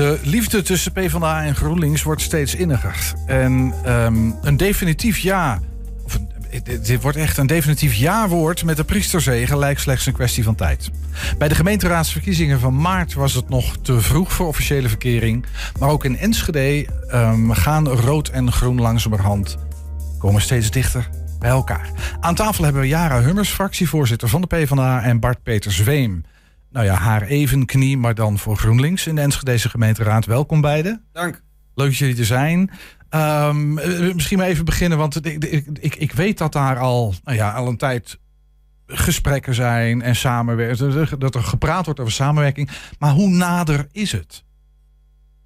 De liefde tussen PvdA en GroenLinks wordt steeds inniger. En um, een definitief ja, of dit wordt echt een definitief ja-woord met de priesterzegen lijkt slechts een kwestie van tijd. Bij de gemeenteraadsverkiezingen van maart was het nog te vroeg voor officiële verkering. Maar ook in Enschede um, gaan rood en groen langzamerhand komen steeds dichter bij elkaar. Aan tafel hebben we Jara Hummers, fractievoorzitter van de PvdA... en Bart Peter Zweem. Nou ja, haar even knie, maar dan voor GroenLinks in de Enschedeze gemeenteraad. Welkom beiden. Dank. Leuk dat jullie er zijn. Um, misschien maar even beginnen, want ik, ik, ik weet dat daar al, nou ja, al een tijd gesprekken zijn en samenwerken. Dat er gepraat wordt over samenwerking. Maar hoe nader is het?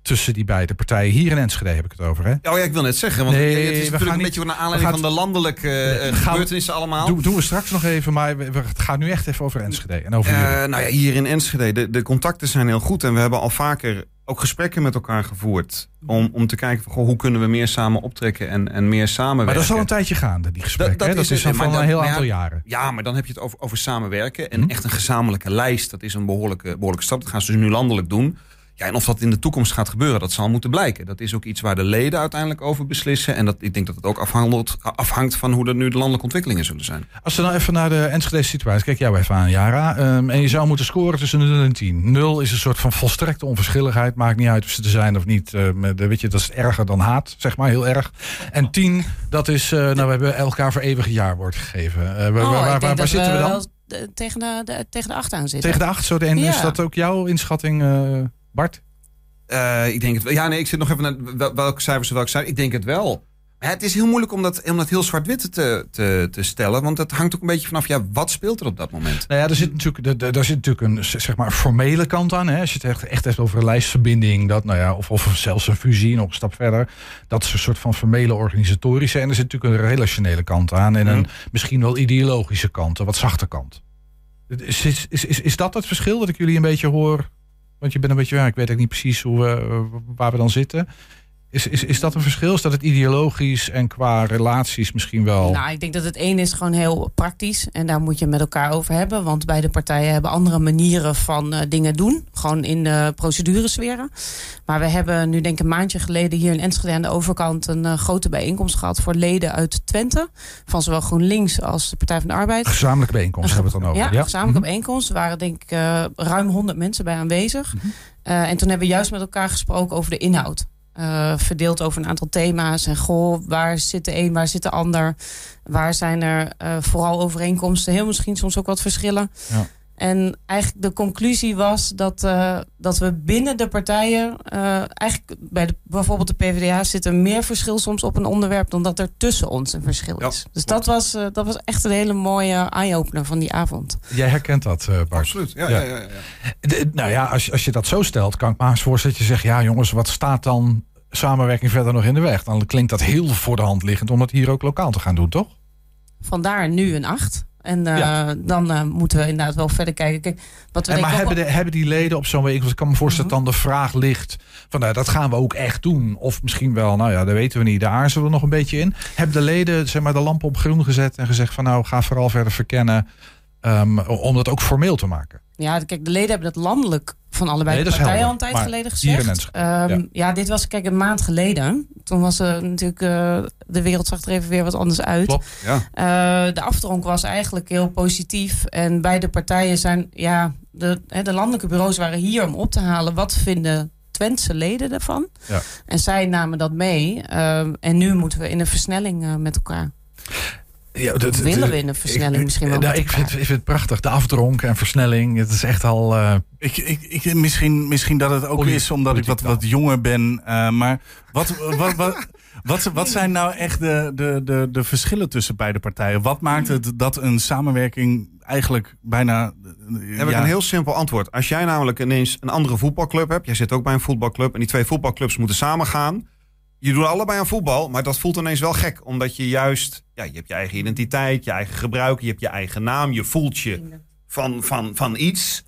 Tussen die beide partijen. Hier in Enschede heb ik het over. Hè? Oh ja, ik wil net zeggen. Want nee, het is natuurlijk een beetje naar aanleiding van de landelijke uh, gebeurtenissen allemaal. Doen, doen we straks nog even, maar we, het gaat nu echt even over Enschede. En over uh, nou ja, hier in Enschede, de, de contacten zijn heel goed. En we hebben al vaker ook gesprekken met elkaar gevoerd. Om, om te kijken van, goh, hoe kunnen we meer samen optrekken en, en meer samenwerken. Maar dat is al een tijdje gaande, die gesprekken. Dat, dat, dat is, al van een heel aantal jaren. Ja, maar dan heb je het over, over samenwerken. En hm? echt een gezamenlijke lijst, dat is een behoorlijke, behoorlijke stap. Dat gaan ze dus nu landelijk doen. Ja, en of dat in de toekomst gaat gebeuren, dat zal moeten blijken. Dat is ook iets waar de leden uiteindelijk over beslissen. En dat, ik denk dat het ook afhangt, afhangt van hoe er nu de landelijke ontwikkelingen zullen zijn. Als we nou even naar de Enschede situatie, kijk jou even aan, Jara. Um, en je zou moeten scoren tussen 0 en 10. 0 is een soort van volstrekte onverschilligheid. Maakt niet uit of ze er zijn of niet. Uh, weet je, dat is erger dan haat, zeg maar, heel erg. En 10, dat is, uh, nou, we hebben elkaar voor eeuwig jaarwoord gegeven. Uh, oh, waar, waar, waar, waar zitten we dan? Tegen de, de, tegen de 8 aan zitten. Tegen de 8, zo. En ja. is dat ook jouw inschatting, Bart? Uh, ik denk het wel. Ja, nee, ik zit nog even naar welke cijfers welke cijfers. Ik denk het wel. Maar het is heel moeilijk om dat, om dat heel zwart-wit te, te, te stellen. Want het hangt ook een beetje vanaf, ja, wat speelt er op dat moment? Nou ja, er zit natuurlijk, er, er zit natuurlijk een zeg maar, formele kant aan. Hè? Als je het echt, echt hebt over een lijstverbinding, dat, nou ja, of, of zelfs een fusie, nog een stap verder. Dat is een soort van formele organisatorische. En er zit natuurlijk een relationele kant aan. En een mm. misschien wel ideologische kant, een wat zachte kant. Is, is, is, is dat het verschil dat ik jullie een beetje hoor want je bent een beetje, ja, ik weet ook niet precies hoe we, waar we dan zitten. Is, is, is dat een verschil? Is dat het ideologisch en qua relaties misschien wel? Nou, ik denk dat het een is gewoon heel praktisch. En daar moet je met elkaar over hebben. Want beide partijen hebben andere manieren van uh, dingen doen. Gewoon in de proceduresferen. Maar we hebben nu denk ik een maandje geleden hier in Enschede aan de overkant... een uh, grote bijeenkomst gehad voor leden uit Twente. Van zowel GroenLinks als de Partij van de Arbeid. Gezamenlijke bijeenkomst hebben we het dan over. Ja, gezamenlijke mm -hmm. bijeenkomst. Er waren denk ik uh, ruim 100 mensen bij aanwezig. Mm -hmm. en toen hebben we juist met elkaar gesproken over de inhoud. Uh, verdeeld over een aantal thema's. En goh, waar zit de een, waar zit de ander? Waar zijn er uh, vooral overeenkomsten? Heel misschien soms ook wat verschillen. Ja. En eigenlijk de conclusie was dat, uh, dat we binnen de partijen, eigenlijk bij de, bijvoorbeeld de PvdA, zit er meer verschil soms op een onderwerp dan dat er tussen ons een verschil is. Ja. Dus dat was, dat was echt een hele mooie eye-opener van die avond. Jij herkent dat, Bart? Absoluut. Ja, ja. Ja, ja, de, nou ja, als, als je dat zo stelt, kan ik me eens voorstellen dat je zegt: ja, jongens, wat staat dan samenwerking verder nog in de weg? Dan klinkt dat heel voor de hand liggend om dat hier ook lokaal te gaan doen, toch? Vandaar nu een 8. En uh, ja. dan uh, moeten we inderdaad wel verder kijken. Kijk, wat we en maar hebben, de, hebben die leden op zo'n week, ik kan me voorstellen dat mm -hmm. dan de vraag ligt van nou, dat gaan we ook echt doen. Of misschien wel, nou ja, dat weten we niet. Daar aarzelen we nog een beetje in. Hebben de leden zeg maar, de lamp op groen gezet en gezegd van nou, ga vooral verder verkennen. Um, om dat ook formeel te maken. Ja, kijk, de leden hebben het landelijk van allebei nee, de partijen al een tijd geleden gezegd. Um, ja. ja. dit was kijk een maand geleden. Toen was er natuurlijk uh, de wereld zag er even weer wat anders uit. Klopt, ja. uh, de afdronk was eigenlijk heel positief. En beide partijen zijn, ja, de, de landelijke bureaus waren hier om op te halen. Wat vinden Twentse leden ervan? Ja. En zij namen dat mee. Uh, en nu moeten we in een versnelling met elkaar. Ja, dat, willen we in een versnelling ik, misschien wel? Nou, ik, vind, ik vind het prachtig. De afdronk en versnelling. Het is echt al. Uh, ik, ik, ik, misschien, misschien dat het ook is omdat ik wat, wat jonger ben. Uh, maar wat, wat, wat, wat, wat, zijn nou echt de, de, de, de verschillen tussen beide partijen? Wat maakt het dat een samenwerking eigenlijk bijna. Uh, Heb ik een heel simpel antwoord. Als jij namelijk ineens een andere voetbalclub hebt. Jij zit ook bij een voetbalclub. En die twee voetbalclubs moeten samen gaan je doet allebei aan voetbal, maar dat voelt ineens wel gek. Omdat je juist, ja, je hebt je eigen identiteit, je eigen gebruik, je hebt je eigen naam. Je voelt je van, van, van iets.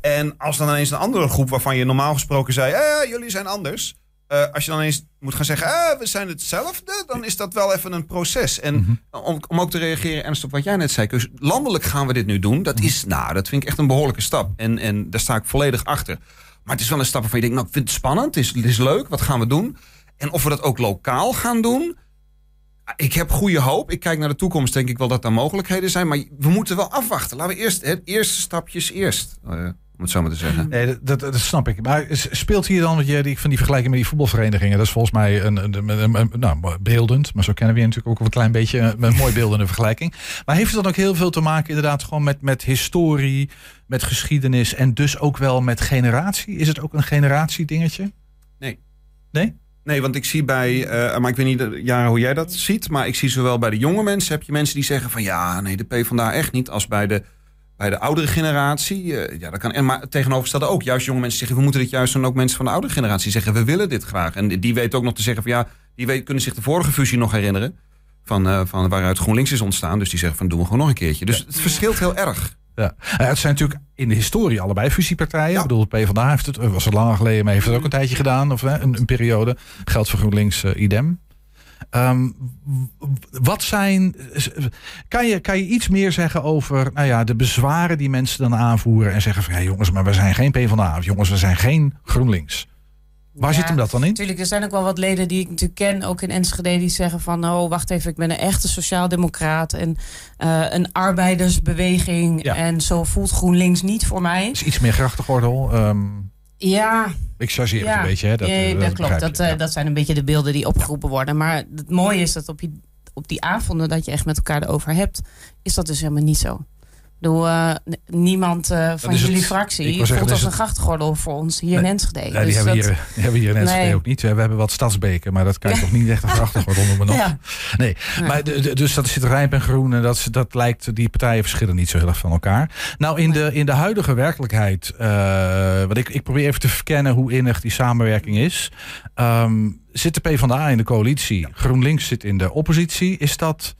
En als dan ineens een andere groep waarvan je normaal gesproken zei, eh, jullie zijn anders. Uh, als je dan ineens moet gaan zeggen, eh, we zijn hetzelfde, dan is dat wel even een proces. En mm -hmm. om, om ook te reageren, Ernst, op wat jij net zei. Dus landelijk gaan we dit nu doen. Dat is, nou, dat vind ik echt een behoorlijke stap. En, en daar sta ik volledig achter. Maar het is wel een stap waarvan je denkt, nou, ik vind het spannend. Het is, het is leuk. Wat gaan we doen? En of we dat ook lokaal gaan doen. Ik heb goede hoop. Ik kijk naar de toekomst. Denk ik wel dat er mogelijkheden zijn. Maar we moeten wel afwachten. Laten we eerst het eerste stapjes eerst. Uh, om het zo maar te zeggen. Nee, dat, dat, snap ik. Maar speelt hier dan, je die, van die vergelijking met die voetbalverenigingen, dat is volgens mij een, een, een, nou, beeldend, maar zo kennen we je natuurlijk ook een klein beetje een, mooi beeldende vergelijking. Maar heeft het dan ook heel veel te maken inderdaad gewoon met, met historie, met geschiedenis en dus ook wel met generatie? Is het ook een generatie dingetje? Nee. Nee? Nee, want ik zie bij, uh, maar ik weet niet, Jara, hoe jij dat ziet, maar ik zie zowel bij de jonge mensen heb je mensen die zeggen van ja, nee, de P vandaar echt niet, als bij de bij de oudere generatie, uh, ja, dat kan. En maar tegenovergestelde ook. Juist jonge mensen zeggen, we moeten dit juist doen. Ook mensen van de oudere generatie zeggen, we willen dit graag. En die weten ook nog te zeggen van ja, die weet, kunnen zich de vorige fusie nog herinneren. Van, uh, van waaruit GroenLinks is ontstaan. Dus die zeggen van doen we gewoon nog een keertje. Dus het verschilt heel erg. Ja. het zijn natuurlijk in de historie allebei fusiepartijen. Ja. Ik bedoel, PvdA heeft het, was er langer geleden, maar heeft het ook een tijdje gedaan. Of een, een periode. Geldt voor GroenLinks uh, idem. Um, wat zijn. Kan je, kan je iets meer zeggen over nou ja, de bezwaren die mensen dan aanvoeren en zeggen van ja, jongens, maar we zijn geen PvdA of jongens, we zijn geen GroenLinks. Waar zit hem dat dan in? Natuurlijk, er zijn ook wel wat leden die ik natuurlijk ken, ook in Enschede, die zeggen van, oh, wacht even, ik ben een echte sociaaldemocraat en uh, een arbeidersbeweging en zo voelt GroenLinks niet voor mij. Is iets meer grachtengordel. Um... Ja. Ik chargeer het een beetje. Hè? Dat, ja, eh, dat, dat klopt. Dat, uh, dat zijn een beetje de beelden die opgeroepen worden. Maar het mooie is dat op, je, op die avonden dat je echt met elkaar erover hebt, is dat dus helemaal niet zo. Door uh, niemand uh, van jullie het, fractie voelt als een grachtgordel voor ons hier nee, in Enschede. Nee, die, dus hebben dat, hier, die hebben hier in Enschede nee. ook niet. We hebben wat stadsbeken, maar dat kan je toch niet echt een grachtgordel noemen nog. Ja. Nee, maar de, de, dus dat zit rijp en groen en dat, dat lijkt, die partijen verschillen niet zo heel erg van elkaar. Nou, in, de, in de huidige werkelijkheid, uh, wat ik, ik probeer even te verkennen hoe innig die samenwerking is. Um, zit de PvdA in de coalitie, GroenLinks zit in de oppositie. Is dat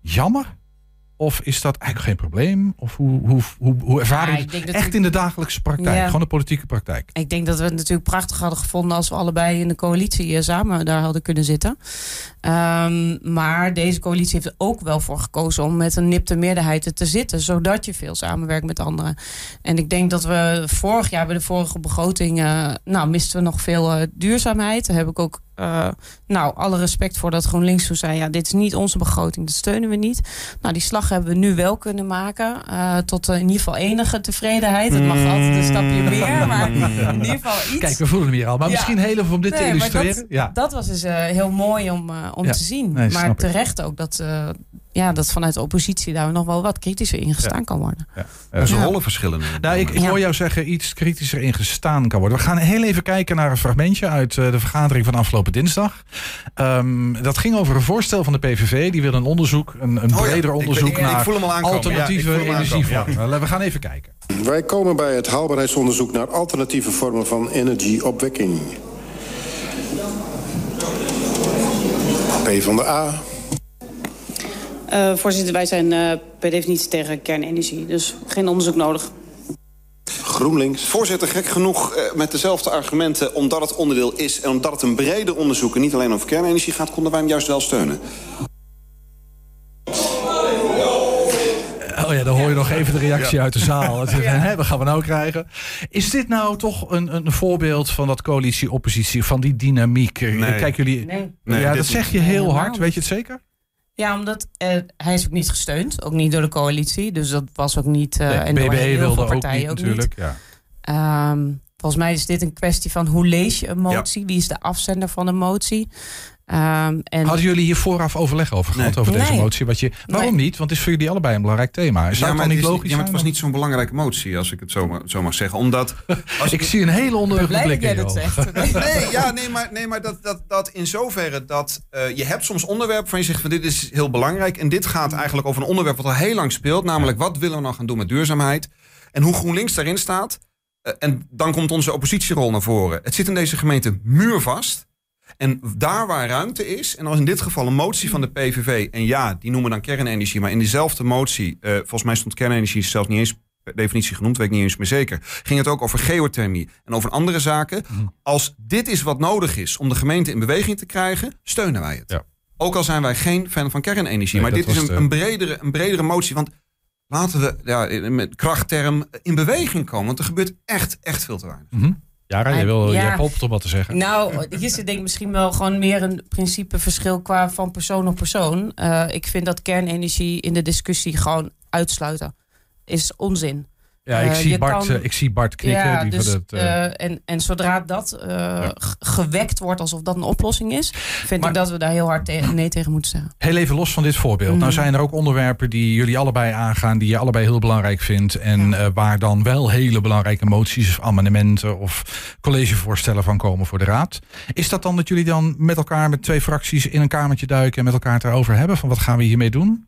jammer? Of is dat eigenlijk geen probleem? Of hoe, hoe, hoe, hoe ervaar je het echt in de dagelijkse praktijk? Gewoon de politieke praktijk. Ik denk dat we het natuurlijk prachtig hadden gevonden... als we allebei in de coalitie eh, samen daar hadden kunnen zitten. Um, maar deze coalitie heeft er ook wel voor gekozen... om met een nipte meerderheid te zitten... zodat je veel samenwerkt met anderen. En ik denk dat we vorig jaar bij de vorige begroting... Uh, nou, misten we nog veel uh, duurzaamheid. Daar heb ik ook uh, nou, alle respect voor dat GroenLinks toen zei... ja, dit is niet onze begroting, dat steunen we niet. Nou, die slag hebben we nu wel kunnen maken. Uh, tot uh, in ieder geval enige tevredenheid. Het mag altijd een stapje meer, maar in ieder geval iets. Kijk, we voelen hem hier al. Maar ja. misschien heel even om dit nee, te illustreren. Dat, ja. dat was dus heel mooi om, om ja. te zien. Nee, maar terecht ook dat ja, dat vanuit de oppositie daar nog wel wat kritischer in gestaan kan worden. Ja. Er is rollen verschillen. Nou, ik, ik hoor jou zeggen iets kritischer in gestaan kan worden. We gaan heel even kijken naar een fragmentje uit uh, de vergadering van afgelopen dinsdag. Um, dat ging over een voorstel van de PVV. Die wil een onderzoek, een, een breder oh onderzoek ik, ik, naar alternatieve energievormen. We gaan even kijken. Wij komen bij het haalbaarheidsonderzoek naar alternatieve vormen van energieopwekking. P van de A, uh, voorzitter, wij zijn uh, per definitie tegen kernenergie. Dus geen onderzoek nodig. GroenLinks. Voorzitter, gek genoeg uh, met dezelfde argumenten... omdat het onderdeel is en omdat het een breder onderzoek... en niet alleen over kernenergie gaat... konden wij hem juist wel steunen. Oh ja, dan hoor je nog even de reactie ja. uit de zaal. Ja. Hè, wat gaan we nou krijgen? Is dit nou toch een, een voorbeeld van dat coalitie-oppositie, van die dynamiek? Nee. Kijk jullie. Nee. nee ja, dat zeg je heel hard. Weet je het zeker? Ja, omdat uh, hij is ook niet gesteund, ook niet door de coalitie. Dus dat was ook niet. Uh, en BBE wilde ook niet, natuurlijk. Ook niet. Ja. Um, volgens mij is dit een kwestie van hoe lees je een motie? Ja. Wie is de afzender van een motie? Um, en Hadden jullie hier vooraf overleg over gehad, nee. over deze nee. motie? Wat je, waarom nee. niet? Want het is voor jullie allebei een belangrijk thema. Is ja, dat dan niet logisch? Ja, maar het was niet zo'n belangrijke motie, als ik het zo, zo mag zeggen. Omdat... Als ik, ik zie een hele onderwerp blik in dat zegt. nee, ja, nee, maar, nee, maar dat, dat, dat in zoverre dat uh, je hebt soms onderwerpen van je zegt van dit is heel belangrijk. En dit gaat eigenlijk over een onderwerp wat al heel lang speelt. Namelijk, wat willen we nou gaan doen met duurzaamheid? En hoe GroenLinks daarin staat. Uh, en dan komt onze oppositierol naar voren. Het zit in deze gemeente muurvast. En daar waar ruimte is, en als in dit geval een motie van de PVV, en ja, die noemen dan kernenergie, maar in diezelfde motie, uh, volgens mij stond kernenergie zelfs niet eens per definitie genoemd, weet ik niet eens meer zeker, ging het ook over geothermie en over andere zaken. Mm. Als dit is wat nodig is om de gemeente in beweging te krijgen, steunen wij het. Ja. Ook al zijn wij geen fan van kernenergie, nee, maar dit is een, de... een, bredere, een bredere motie, want laten we ja, met krachtterm in beweging komen, want er gebeurt echt, echt veel te weinig. Mm -hmm. Ja, jij, wil, ja. jij om wat te zeggen. Nou, hier zit denk ik misschien wel gewoon meer een principeverschil qua van persoon op persoon. Uh, ik vind dat kernenergie in de discussie gewoon uitsluiten is onzin. Ja, ik, uh, zie Bart, kan, ik zie Bart knikken. Ja, die dus, het, uh... en, en zodra dat ja. gewekt wordt alsof dat een oplossing is, vind maar, ik dat we daar heel hard te nee tegen moeten zeggen. Heel even los van dit voorbeeld. Mm. Nou zijn er ook onderwerpen die jullie allebei aangaan, die je allebei heel belangrijk vindt. En ja. waar dan wel hele belangrijke moties, amendementen of collegevoorstellen van komen voor de raad. Is dat dan dat jullie dan met elkaar, met twee fracties, in een kamertje duiken en met elkaar het erover hebben? Van wat gaan we hiermee doen?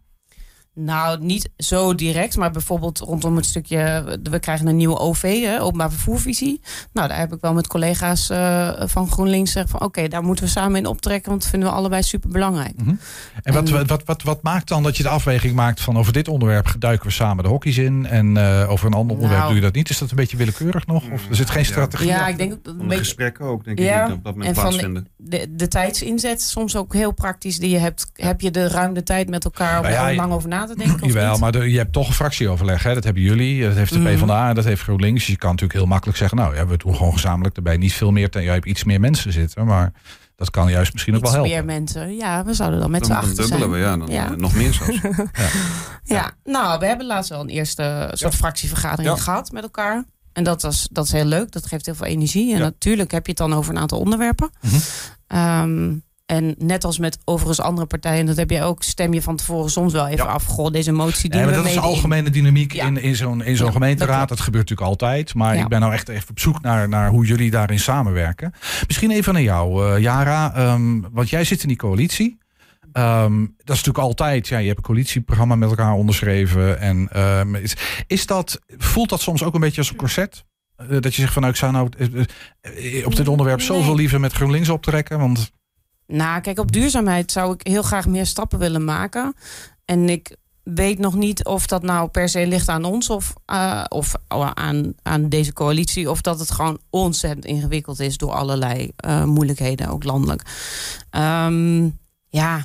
Nou, niet zo direct, maar bijvoorbeeld rondom het stukje. We krijgen een nieuwe OV, hè, openbaar vervoervisie. Nou, daar heb ik wel met collega's uh, van GroenLinks gezegd van oké, daar moeten we samen in optrekken, want dat vinden we allebei super belangrijk. Mm -hmm. En, wat, en wat, wat, wat, maakt dan dat je de afweging maakt van over dit onderwerp duiken we samen de hokjes in en uh, over een ander onderwerp nou, doe je dat niet? Is dat een beetje willekeurig nog? Of er zit geen strategie? Ja, ik denk dat een beetje. gesprekken ook, denk ja, ik, niet op dat moment plaatsvinden. De, de, tijdsinzet, soms ook heel praktisch, die je hebt, heb je de ruim de tijd met elkaar om nou ja, lang over na te denken? Jawel, maar de, je hebt toch een fractieoverleg. Hè? Dat hebben jullie, dat heeft de mm. PvdA en dat heeft GroenLinks. Dus je kan natuurlijk heel makkelijk zeggen, nou ja, we doen gewoon gezamenlijk erbij. Niet veel meer, ten, jij hebt iets meer mensen zitten, maar dat kan juist misschien ook wel helpen. meer mensen, ja, we zouden dan met z'n achter zijn. we, ja, dan ja. nog meer zelfs. ja. ja. nou, we hebben laatst wel een eerste soort fractievergadering gehad met elkaar. En dat, was, dat is heel leuk, dat geeft heel veel energie. En natuurlijk heb je het dan over een aantal onderwerpen. Mm -hmm. En net als met overigens andere partijen, dat heb je ook, stem je van tevoren soms wel even ja. af. Goh, deze motie die ja, maar Dat is de algemene dynamiek in, in zo'n in zo'n gemeenteraad. Dat, gebeurt natuurlijk altijd. Maar ik ben nou echt even op zoek naar, naar hoe jullie daarin samenwerken. Misschien even naar jou, uh, Jara. Um, want jij zit in die coalitie. Um, dat is natuurlijk altijd, ja, je hebt een coalitieprogramma met elkaar onderschreven. En um, is, is, dat, voelt dat soms ook een beetje als een corset? Uh, dat je zegt van nou, ik zou nou uh, op dit onderwerp zoveel liever met GroenLinks optrekken. Want nou, kijk, op duurzaamheid zou ik heel graag meer stappen willen maken. En ik weet nog niet of dat nou per se ligt aan ons of, uh, of aan, aan deze coalitie. Of dat het gewoon ontzettend ingewikkeld is door allerlei uh, moeilijkheden, ook landelijk. Um, ja,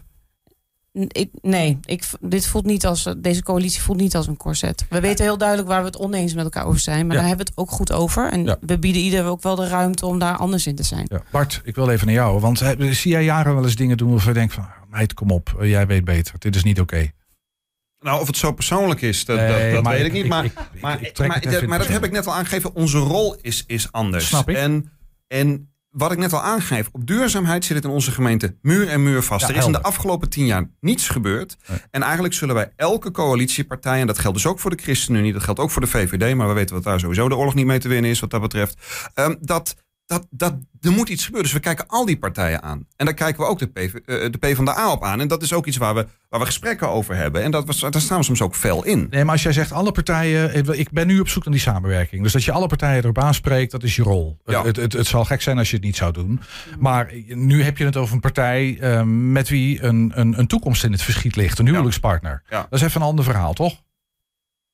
ik, nee, ik, dit voelt niet als, deze coalitie voelt niet als een corset. We weten heel duidelijk waar we het oneens met elkaar over zijn. Maar daar hebben we het ook goed over. En we bieden ieder ook wel de ruimte om daar anders in te zijn. Ja. Bart, ik wil even naar jou. Want zie jij jaren wel eens dingen doen waarvan je denkt van... meid, kom op, eh, jij weet beter. Dit is niet oké. Okay. Nou, of het zo persoonlijk is, dat, nee, dat, dat weet ik, ik niet. Maar, ik, maar, maar, maar dat heb ik net al aangegeven. Onze rol is, is anders. Snap ik. En, en wat ik net al aangeef, op duurzaamheid zit het in onze gemeente muur en muur vast. er is in de afgelopen tien jaar niets gebeurd. En eigenlijk zullen wij elke coalitiepartij, en dat geldt dus ook voor de ChristenUnie, dat geldt ook voor de VVD, maar we weten wat daar sowieso de oorlog niet mee te winnen is wat dat betreft. Um, dat dat, dat, er moet iets gebeuren. Dus we kijken al die partijen aan. En daar kijken we ook de, PV, uh, de PvdA op aan. En dat is ook iets waar we, waar we gesprekken over hebben. En dat was, daar staan we soms ook fel in. Nee, maar als jij zegt alle partijen... Ik ben nu op zoek naar die samenwerking. Dus dat je alle partijen erop aanspreekt, dat is je rol. Ja. Het, het, het, zal gek zijn als je het niet zou doen. Maar nu heb je het over een partij uh, met wie een, een, een toekomst in het verschiet ligt. Een huwelijkspartner. Ja. Dat is even een ander verhaal, toch?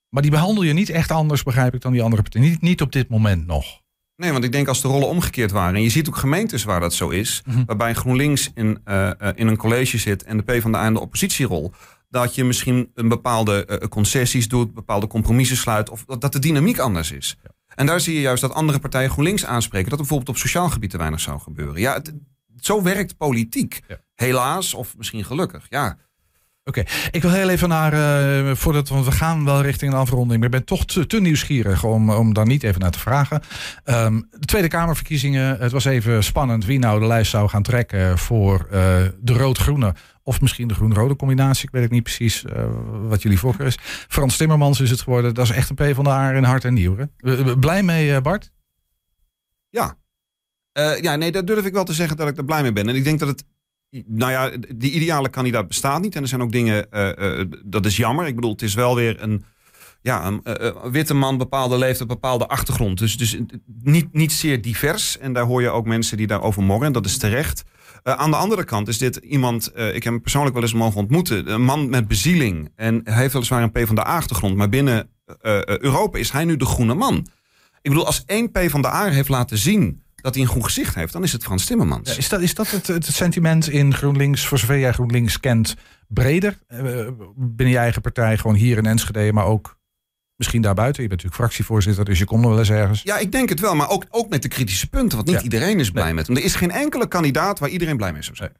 Maar die behandel je niet echt anders, begrijp ik, dan die andere partijen. Niet, niet op dit moment nog. Nee, want ik denk als de rollen omgekeerd waren. En je ziet ook gemeentes waar dat zo is. Mm -hmm. Waarbij GroenLinks in, uh, in een college zit en de PvdA in de oppositierol. Dat je misschien een bepaalde uh, concessies doet, bepaalde compromissen sluit. Of dat de dynamiek anders is. Ja. En daar zie je juist dat andere partijen GroenLinks aanspreken. Dat bijvoorbeeld op sociaal gebied te weinig zou gebeuren. Ja, het, zo werkt politiek. Ja. Helaas, of misschien gelukkig. Ja. Oké, ik wil heel even naar, uh, voordat, want we gaan wel richting een afronding. Maar ik ben toch te, nieuwsgierig om, om daar niet even naar te vragen. Um, de Tweede Kamerverkiezingen, het was even spannend wie nou de lijst zou gaan trekken voor uh, de rood-groene. Of misschien de groen-rode combinatie. Ik weet het niet precies uh, wat jullie voorkeur is. Frans Timmermans is het geworden. Dat is echt een P van de Aar in hart en nieuw. Blij mee, Bart? Ja. ja, nee, daar durf ik wel te zeggen dat ik er blij mee ben. En ik denk dat het nou ja, die ideale kandidaat bestaat niet. En er zijn ook dingen, uh, uh, dat is jammer. Ik bedoel, het is wel weer een, ja, een uh, witte man, bepaalde leeftijd, bepaalde achtergrond. Dus, dus niet, niet zeer divers. En daar hoor je ook mensen die daarover morren. Dat is terecht. aan de andere kant is dit iemand, ik heb hem persoonlijk wel eens mogen ontmoeten. Een man met bezieling. En hij heeft weliswaar een P van de achtergrond. Maar binnen Europa is hij nu de groene man. Ik bedoel, als één P van de A heeft laten zien dat hij een goed gezicht heeft, dan is het Frans Timmermans. Ja, is dat, is dat het, het, sentiment in GroenLinks, voor zover jij GroenLinks kent, breder? Uh, binnen je eigen partij, gewoon hier in Enschede, maar ook Misschien daarbuiten. Je bent natuurlijk fractievoorzitter, dus je komt nog wel eens ergens. Ja, ik denk het wel. Maar ook, ook met de kritische punten. Want niet Ja. iedereen is blij met hem. Er is geen enkele kandidaat waar iedereen blij mee zou zijn.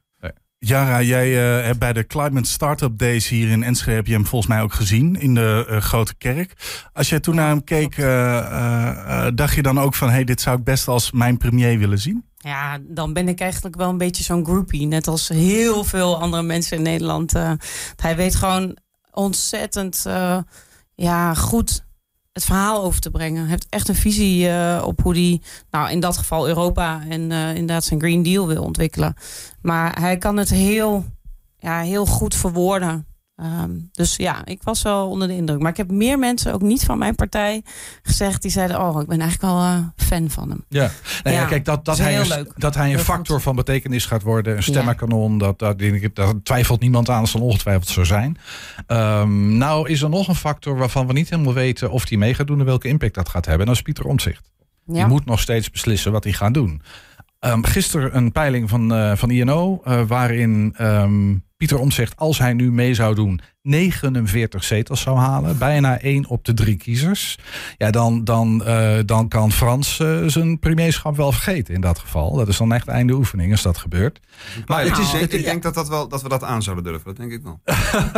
Jara, jij eh, hebt bij de Climate Startup Days hier in Enschede heb je hem volgens mij ook gezien in de eh, grote kerk. Als jij toen naar hem keek, eh, dacht je dan ook van, hey, dit zou ik best als mijn premier willen zien? Ja, dan ben ik eigenlijk wel een beetje zo'n groupie. Net als heel veel andere mensen in Nederland. Hij weet gewoon ontzettend ja, goed het verhaal over te brengen. Hij heeft echt een visie eh, op hoe hij, nou in dat geval Europa en eh, inderdaad zijn Green Deal wil ontwikkelen. Maar hij kan het heel, ja, heel goed verwoorden. Ehm, dus ja, ik was wel onder de indruk. Maar ik heb meer mensen, ook niet van mijn partij, gezegd die zeiden: Oh, ik ben eigenlijk wel eh, fan van hem. Ja, nou ja, Ja, kijk, dat, dat, hij een, leuk. dat hij een Heel factor goed. van betekenis gaat worden, een stemmenkanon, dat, dat, daar twijfelt niemand aan, dat zal ongetwijfeld zo zijn. Ehm, nou is er nog een factor waarvan we niet helemaal weten of die mee gaat doen en welke impact dat gaat hebben. En dat is Pieter Omtzigt. Ja. Die moet nog steeds beslissen wat hij gaat doen. Ehm, gisteren een peiling van, eh, van INO, eh, waarin ehm, Pieter Omtzigt, als hij nu mee zou doen, 49 zetels zou halen. Bijna één op de drie kiezers. Ja, dan, dan, eh, dan kan Frans zijn premierschap wel vergeten in dat geval. Dat is dan echt einde oefening als dat gebeurt. Maar het is, ik, het, ik denk dat, dat, wel, dat we dat aan zouden durven. Dat denk ik wel.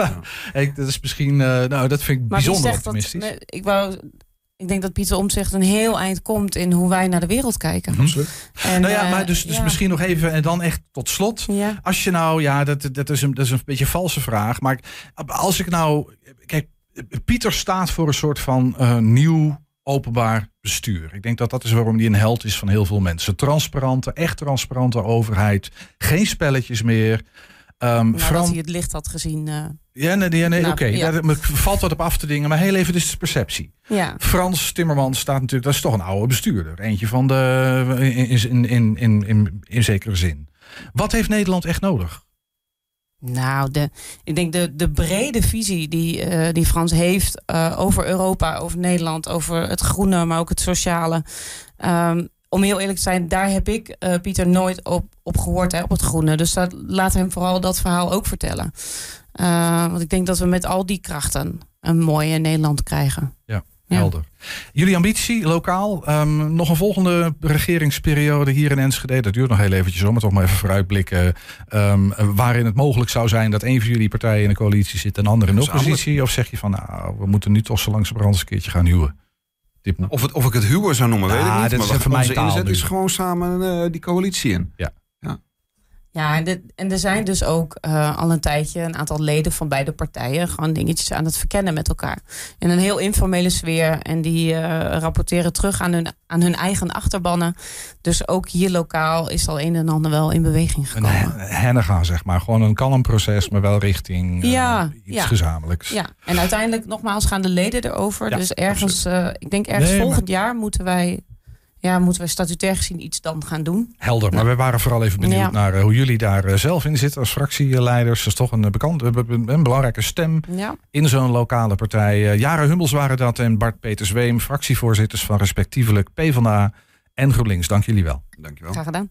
ik- dat is misschien, eh, nou dat vind ik Maar bijzonder dat- optimistisch. nee, ik, wou, ik denk dat Pieter Omtzigt een heel eind komt in hoe wij naar de wereld kijken. Absoluut. En, nou ja, eh, maar dus, dus ja. misschien nog even en dan echt tot slot. Ja. Als je nou, ja, dat, dat, is een, dat is een beetje een valse vraag. Maar als ik nou. Kijk, Pieter staat voor een soort van eh, nieuw openbaar bestuur. Ik denk dat dat is waarom hij een held is van heel veel mensen. Transparante, echt transparante overheid. Geen spelletjes meer. Ehm Nou, Fran- dat hij het licht had gezien. eh, Ja, nee, nee, nee Nou, oké. ja. Daar valt wat op af te dingen. Maar heel even, dus de perceptie. ja. Frans Timmermans staat natuurlijk, dat is toch een oude bestuurder. Eentje van de, in, in, in, in, in, in zekere zin. Wat heeft Nederland echt nodig? Nou, de, ik denk de, de brede visie die, eh, die Frans heeft eh, over Europa, over Nederland, over het groene, maar ook het sociale. Ehm, om heel eerlijk te zijn, daar heb ik eh, Pieter nooit op, op gehoord, hè, op het groene. Dus dat, laat hem vooral dat verhaal ook vertellen. Eh, want ik denk dat we met al die krachten een mooie Nederland krijgen. Ja. Helder. Jullie ambitie, lokaal. ehm, nog een volgende regeringsperiode hier in Enschede. Dat duurt nog heel eventjes om, maar toch maar even vooruitblikken. ehm, waarin het mogelijk zou zijn dat een van jullie partijen in de coalitie zit en de andere in de oppositie. Of zeg je van, nou, we moeten nu toch zo langzamerhand eens een keertje gaan huwen. Of, het, of ik het huwen zou noemen, weet ik niet. dit Maar wat onze inzet nu. is gewoon samen eh, die coalitie in. Ja, en, dit- en er zijn dus ook eh, al een tijdje een aantal leden van beide partijen gewoon dingetjes aan het verkennen met elkaar. In een heel informele sfeer. En die eh, rapporteren terug aan hun, aan hun eigen achterbannen. Dus ook hier lokaal is al een en ander wel in beweging Een gekomen. he- hennega, zeg maar. Gewoon een kalm proces, maar wel richting eh, Ja, iets ja. gezamenlijks. Ja, en uiteindelijk nogmaals gaan de leden erover. Ja, dus ergens, ik denk ergens Nee, maar- volgend jaar moeten wij, ja, moeten wij statutair gezien iets dan gaan doen. Helder, maar we waren vooral even benieuwd Ja. naar eh, hoe jullie daar eh, zelf in zitten als fractieleiders. Dat is toch een, eh, bekend, een, belangrijke stem Ja. in zo'n lokale partij. Jara Hummels waren dat en Bart Peters Weem, fractievoorzitters van respectievelijk PvdA en GroenLinks. Dank jullie wel. Dankjewel. Graag gedaan.